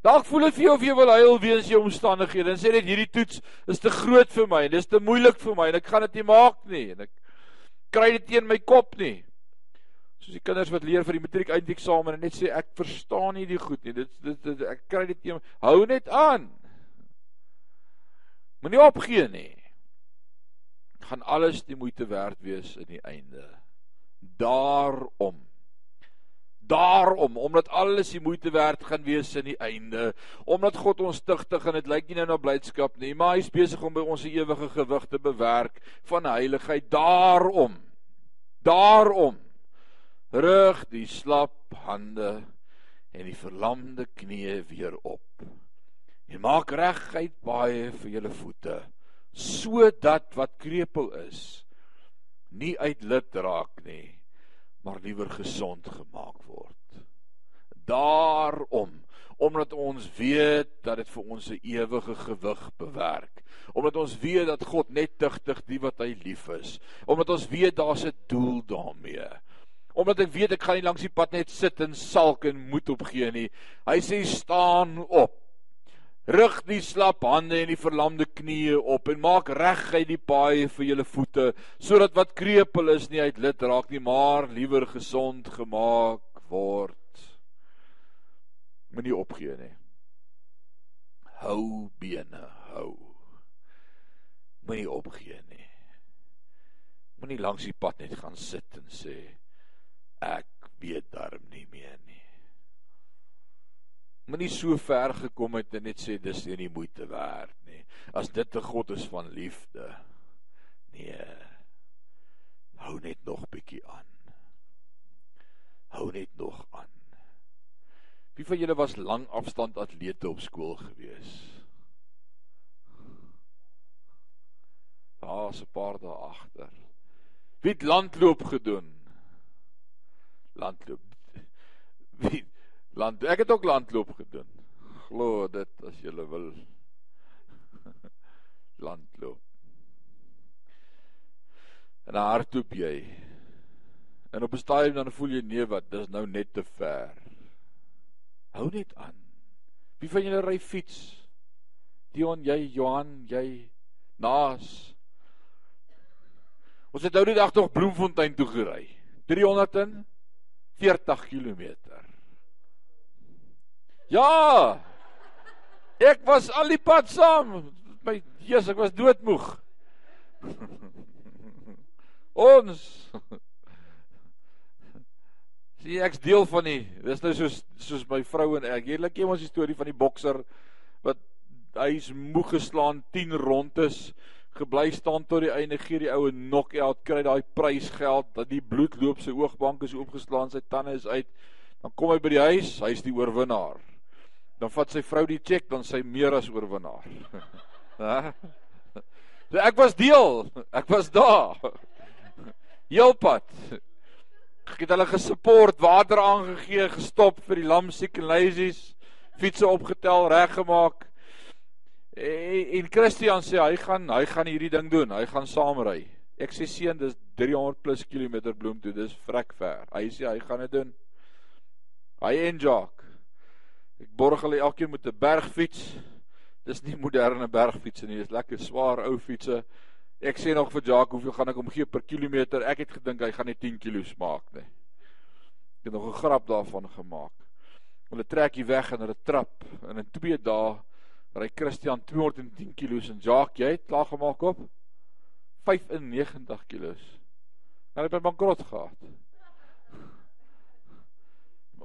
Dalk voel dit vir jou of jy wil huil weens jou omstandighede en sê net hierdie toets is te groot vir my en dis te moeilik vir my en ek gaan dit nie maak nie en ek kry dit teen my kop nie. Soos die kinders wat leer vir die matriek eindeksamen en net sê ek verstaan nie die goed nie. Dit dit, dit ek kry dit teen hou net aan. Moenie opgee nie. Gaan alles die moeite werd wees in die einde. Daarom. Daarom, omdat alles die moeite werd gaan wees in die einde, omdat God ons tugtig en dit lyk nie nou na blydskap nie, maar hy's besig om by ons 'n ewige gewig te bewerk van heiligheid. Daarom. Daarom rig die slap hande en die verlamde knieë weer op. En maak regheid baie vir julle voete sodat wat krepeel is nie uit lid raak nie maar liewer gesond gemaak word. Daarom omdat ons weet dat dit vir ons 'n ewige gewig bewerk. Omdat ons weet dat God net tugtig die wat hy lief is. Omdat ons weet daar's 'n doel daarmee. Omdat ek weet ek gaan nie langs die pad net sit en salk en moed opgee nie. Hy sê staan op rig die slap hande en die verlamde knieë op en maak reguit die paaie vir julle voete sodat wat krepeel is nie uit lid raak nie maar liewer gesond gemaak word. Moenie opgee nie. Hou bene hou. Moenie opgee nie. Moenie langs die pad net gaan sit en sê ek weet darm nie meer nie moenie so ver gekom het en net sê dis nie die moeite werd nie. As dit 'n God is van liefde. Nee. Hou net nog bietjie aan. Hou net nog aan. Wie van julle was lang afstand atlete op skool gewees? Daar's 'n paar daar agter. Wie het landloop gedoen? Landloop. Wie Land ek het ook landloop gedoen. Glo dit as jy wil. landloop. En dan hardloop jy. En op 'n stadium dan voel jy nee wat, dis nou net te ver. Hou net aan. Wie van julle ry fiets? Dion, jy, Johan, jy, Naas. Ons het nou die dag tog Bloemfontein toe gery. 340 km. Ja. Ek was al die pad saam. My Jesus, ek was doodmoeg. Ons Sien ek's deel van die dis nou soos soos my vrou en ek. Hierdie ken ons storie van die bokser wat hy's moeg geslaan 10 rondes gebly staan tot die einde gee die oue knock-out kry daai prysgeld dat die bloed loop sy oogbank is oopgeslaan sy tande is uit dan kom hy by die huis hy's die oorwinnaar dan vat sy vrou die cheque dan sy meer as oorwinnaar. Hæ? so ek was deel, ek was daar. Heelpad. Ek het hulle gesupport, water aangegee, gestop vir die lamsiek en laisies fietsse opgetel, reggemaak. En, en Christian sê hy gaan hy gaan hierdie ding doen. Hy gaan saamry. Ek sê seun, dis 300 plus kilometer bloemtoe. Dis vrek ver. Hy sê hy gaan dit doen. Hy en Jacques. Ek borg hulle elkeen met 'n bergfiets. Dis nie moderne bergfietsse nie, dis lekker swaar ou fietsse. Ek sê nog vir Jacques, hoeveel gaan ek hom gee per kilometer? Ek het gedink hy gaan net 10 kg maak, nê. Ek het nog 'n grap daarvan gemaak. Hulle trek hier weg en hulle trap en in 2 dae ry Christian 210 kg en Jacques, jy het klaar gemaak op 95 kg. Hulle het bankrot gehad.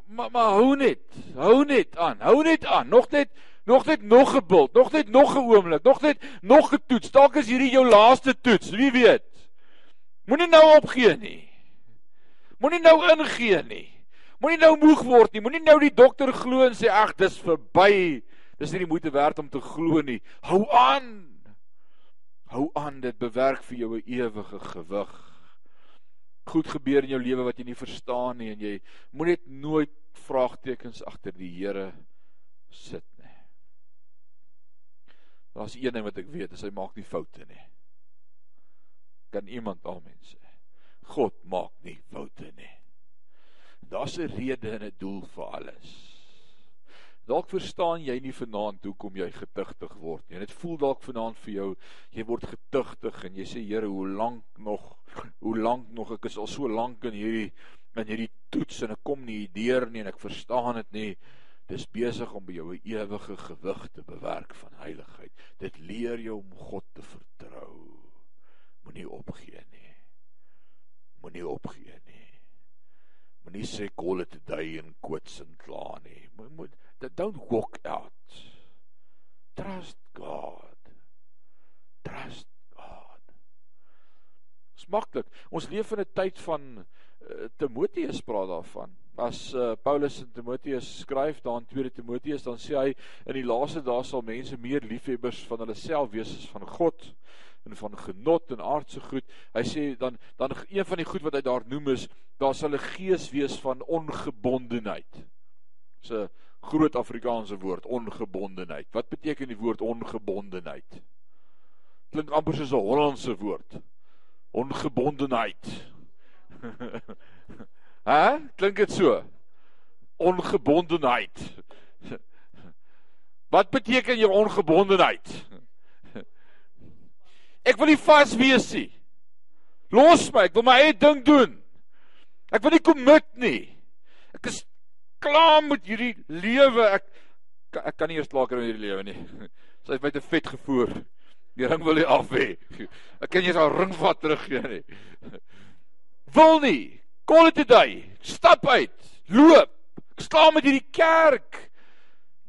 Maar maar hou net, hou net aan. Hou net aan. Nog net nog net nog gebult, nog net nog 'n oomblik, nog net nog getoets. Dalk is hierdie jou laaste toets, wie weet. Moenie nou opgee nie. Moenie nou ingee nie. Moenie nou moeg word nie. Moenie nou die dokter glo en sê ag, dis verby. Dis nie die moeite werd om te glo nie. Hou aan. Hou aan, dit bewerk vir jou 'n ewige gewig. Goed gebeur in jou lewe wat jy nie verstaan nie en jy moet net nooit vraagtekens agter die Here sit nie. Daar's een ding wat ek weet, is hy maak nie foute nie. Kan iemand amen sê? God maak nie foute nie. Daar's 'n rede en 'n doel vir alles. Dalk verstaan jy nie vanaand hoekom jy getuigtig word nie. Dit voel dalk vanaand vir jou jy word getuigtig en jy sê Here, hoe lank nog? Hoe lank nog? Ek is al so lank in hierdie in hierdie toets en ek kom nie deur nie en ek verstaan dit nie. Dis besig om by jou 'n ewige gewig te bewerk van heiligheid. Dit leer jou om God te vertrou. Moenie opgee nie. Moenie opgee nie. Moenie sê it a day en quits en klaar nie. Moet don't walk out. Trust God. Trust God. Dis maklik. Ons leef in 'n tyd van uh, Timoteus praat daarvan. As uh, Paulus en Timoteus skryf daar in 2 Timoteus, dan sê hy in die laaste dae sal mense meer liefhebbers van hulle self wees as van God en van genot en aardse goed. Hy sê dan dan een van die goed wat hy daar noem is daar sal 'n gees wees van ongebondenheid. So groot Afrikaanse woord ongebondenheid. Wat beteken die woord ongebondenheid? Klink amper soos 'n Hollandse woord. Ongebondenheid. Hæ? Klink dit so? Ongebondenheid. Wat beteken jou ongebondenheid? Ek wil nie vas wees nie. Los my, ek wil my eie ding doen. Ek wil nie commit nie. Ek is klaar met hierdie lewe. Ek ek kan nie eers klaar kry met hierdie lewe nie. Sy het my te vet gevoer. Die ring wil hy af hê. Ek kan nie eens haar ring vat terug gee nie. Wil nie. Call it a day. Stap uit. Loop. Ek staan met hierdie kerk.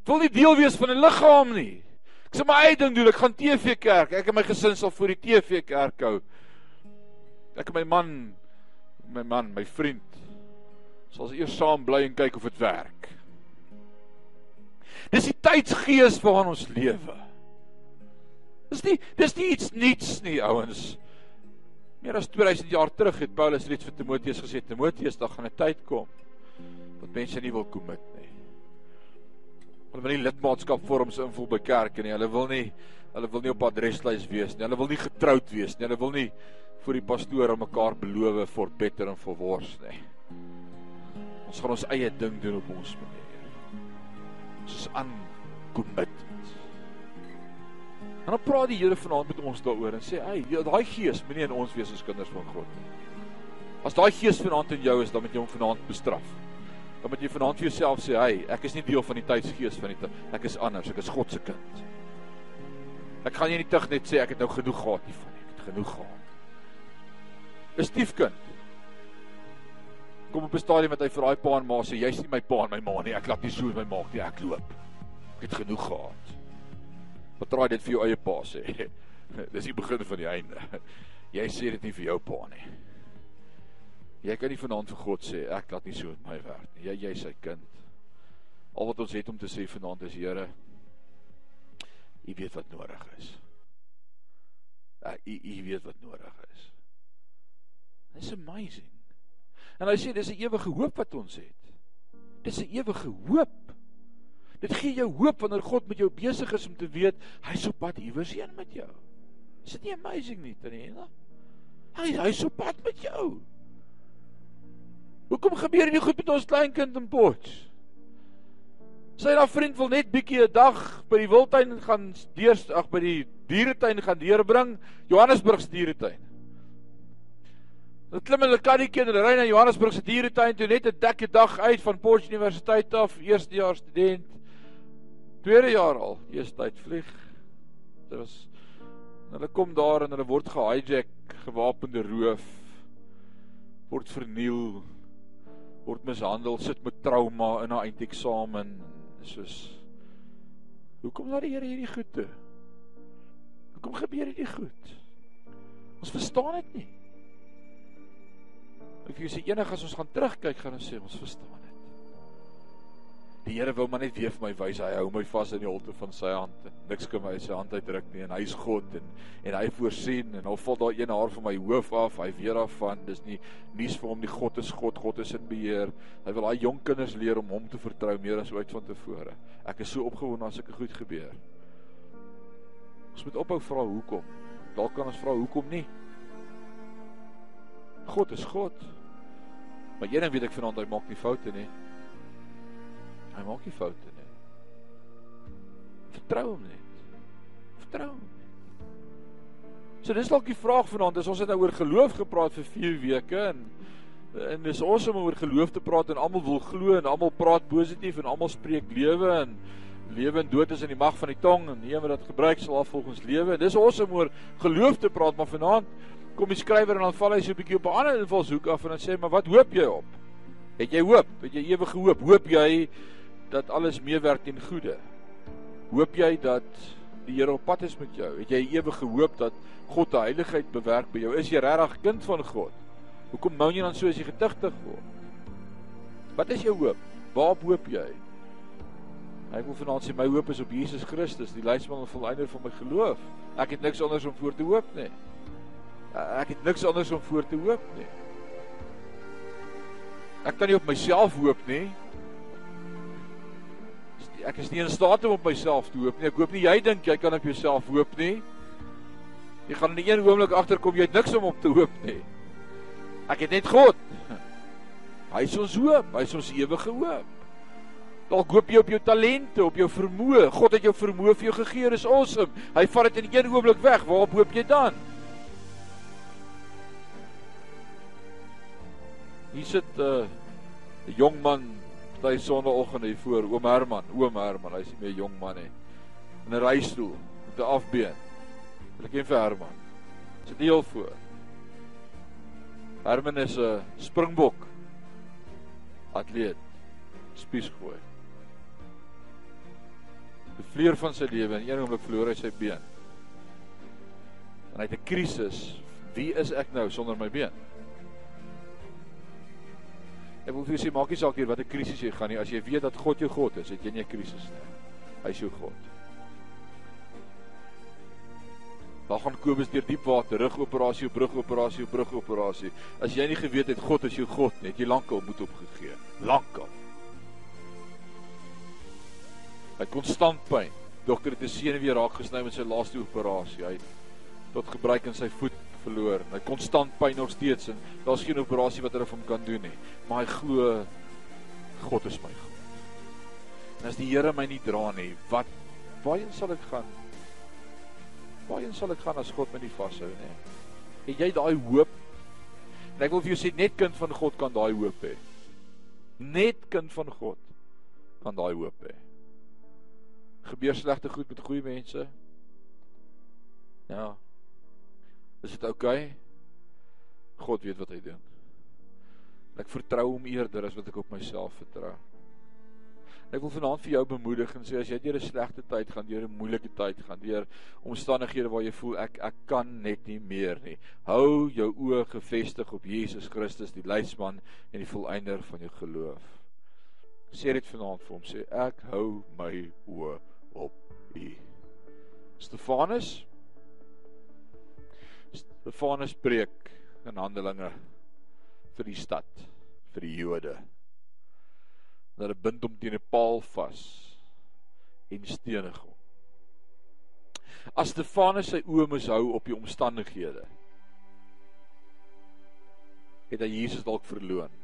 Wil nie deel wees van 'n liggaam nie. Ek sê my eie ding doen. Ek gaan TV kerk. Ek en my gesin sal voor die TV kerk hou. Ek en my man my man, my vriend sal ons eers saam bly en kyk of dit werk. Dis die tydsgees waarin ons lewe. Dis nie dis nie iets niets nie, ouens. Meer as 2000 jaar terug het Paulus reeds vir Timoteus gesê, Timoteus, daar gaan 'n tyd kom wat mense nie wil commit nie. Hulle wil nie lidmaatskapvorms invul by kerke nie. Hulle wil nie hulle wil nie op adreslys wees nie. Hulle wil nie getroud wees nie. Hulle wil nie vir die pastoor aan mekaar beloof vir beter en vir wors nie. Ons gaan ons eie ding doen op ons manier. Ons is aan commit. En dan praat die Here vanaand met ons daaroor en sê, "Ag, hey, daai gees moenie in ons wees as kinders van God nie. As daai gees vanaand in jou is, dan moet jy hom vanaand bestraf. Dan moet jy vanaand vir jouself sê, "Hey, ek is nie deel van die tydsgees van die tyd. Ek is anders. Ek is God se kind." Ek gaan nie net tug net sê ek het nou genoeg gehad hiervan nie. Ek het genoeg gehad. 'n Stiefkind kom op 'n stadium wat hy vir daai pa en ma sê jy's nie my pa en my ma nie. Ek laat nie so met my maak nie. Ek loop. Ek het genoeg gehad. Wat raai dit vir jou eie pa sê? Dis die begin van die einde. Jy sê dit nie vir jou pa nie. Jy kan nie vanaand vir God sê ek laat nie so met my werk nie. Jy jy's sy kind. Al wat ons het om te sê vanaand is Here, U weet wat nodig is. U U weet wat nodig is. It's amazing. En hy sê dis 'n ewige hoop wat ons het. Dis 'n ewige hoop. Dit gee jou hoop wanneer God met jou besig is om te weet hy's op pad iewers heen met jou. Is dit nie amazing nie, Tanya? Hy hy's op pad met jou. Hoekom gebeur hierdie goed met ons kleinkind in Potch? Sy en haar vriend wil net bietjie 'n dag by die wildtuin gaan deur ag by die dieretuin gaan deurbring, Johannesburg se dieretuin. Hulle klim in hulle karretjie en hulle ry na Johannesburg se dieretuin toe net 'n dikke dag uit van Potch Universiteit af, eerstejaars student. Tweede jaar al, eers tyd vlieg. Dit was hulle kom daar en hulle word gehijack, gewapende roof word verniel word mishandel, sit met trauma in haar eindeksamen soos Hoekom laat die Here hierdie goed toe? Hoekom gebeur hierdie goed? Ons verstaan dit nie. Ek sê enig as ons gaan terugkyk gaan ons sê ons verstaan dit. Die Here wou maar net weer vir my wys hy hou my vas in die holte van sy hand. Niks kan my uit sy hand uitruk nie en hy's God en en hy voorsien en al val daar een haar van my hoof af, hy weer af van. Dis nie nuus vir hom die God is God, God is in beheer. Hy wil daai jong kinders leer om hom te vertrou meer as ooit van tevore. Ek is so opgewonde as sulke goed gebeur. Ons moet ophou vra hoekom. Dalk kan ons vra hoekom nie. God is God. Maar een ding weet ek vanaand hy maak nie foute nie. Hy maak nie foute nie. Vertrou hom net. Vertrou hom. So dis dalk die vraag vanaand. Ons het nou oor geloof gepraat vir 4 weke en en dis awesome om oor geloof te praat en almal wil glo en almal praat positief en almal spreek lewe en lewe en dood is in die mag van die tong en nie wat dit gebruik sal volgens lewe. En dis awesome om oor geloof te praat, maar vanaand kom die skrywer en dan val hy so 'n bietjie op 'n ander invalshoek af en dan sê maar wat hoop jy op? Het jy hoop? Het jy ewige hoop? Hoop jy dat alles meewerk ten goeie? Hoop jy dat die Here op pad is met jou? Het jy ewige hoop dat God se heiligheid bewerk by jou? Is jy regtig kind van God? Hoekom mou jy dan so as jy getuigtig word? Wat is jou hoop? Waarop hoop jy? Hy wil vanaand sê my hoop is op Jesus Christus, die leidsman en volleinder van my geloof. Ek het niks anders om voor te hoop nie. Ek het niks anders om voor te hoop nie. Ek kan nie op myself hoop nie ek is nie in staat om op myself te hoop nie. Ek hoop nie jy dink jy kan op jouself hoop nie. Jy gaan in een oomblik agterkom jy het niks om op te hoop nie. Ek het net God. Hy is ons hoop, hy is ons ewige hoop. Dalk hoop jy op jou talente, op jou vermoë. God het jou vermoë vir jou gegee, dis awesome. Hy vat dit in een oomblik weg. Waarop hoop jy dan? Hier sit 'n uh, jong man Party sonnaandoggend hier voor oom Herman, oom Herman, hy's nie meer jong man nie. In 'n reistool met 'n afbeen. Ek ken vir Herman. 'n deel voor. Herman is 'n springbok atleet. Spies gooi. Die vleur van sy lewe en een oomblik verloor hy sy been. En hy het 'n krisis. Wie is ek nou sonder my been? Ek wil vir jou sê maak nie saak hier wat 'n krisis jy gaan nie. As jy weet dat God jou God is, het jy nie 'n krisis nie. Hy is jou God. Daar gaan Kobus deur diep water, rugoperasie, brugoperasie, brugoperasie. As jy nie geweet het God is jou God nie, het jy lankal moed opgegee. Lankal. Hy konstant pyn. Dokter het 'n senuwee raak gesny met sy laaste operasie. Hy tot gebruik in sy voet verloor. Hy konstant pyn nog steeds en daar's geen operasie wat hulle vir hom kan doen nie. Maar hy glo God is my God. En as die Here my nie dra nie, wat waarheen sal ek gaan? Waarheen sal ek gaan as God my nie vashou nie? Het jy daai hoop? En ek wil vir jou sê net kind van God kan daai hoop hê. Net kind van God kan daai hoop hê. Gebeur slegte goed met goeie mense? Ja, Is dit oukei? Okay? God weet wat hy doen. Ek vertrou hom eerder as wat ek op myself vertrou. Ek wil vanaand vir jou bemoedig en sê as jy deur 'n slegte tyd gaan, deur 'n moeilike tyd gaan, deur omstandighede waar jy voel ek ek kan net nie meer nie. Hou jou oë gefestig op Jesus Christus, die leidsman en die volëinder van jou geloof. Sê dit vanaand vir hom, sê ek hou my oë op U. Stefanus Stefanus preek in Handelinge vir die stad, vir die Jode. Hulle bind hom teen 'n paal vas en stenig hom. As Stefanus sy oë mishou op die omstandighede, het hy Jesus dalk verloon.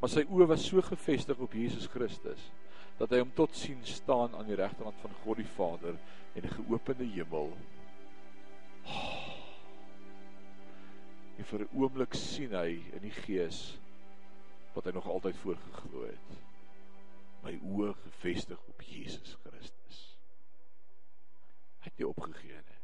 Maar sy oë was so gefestig op Jesus Christus dat hy hom tot sien staan aan die regterkant van God die Vader en 'n geopende hemel. En vir 'n oomblik sien hy in die gees wat hy nog altyd voorgeglo het. My oë gefestig op Jesus Christus. Hy het nie opgegee nie.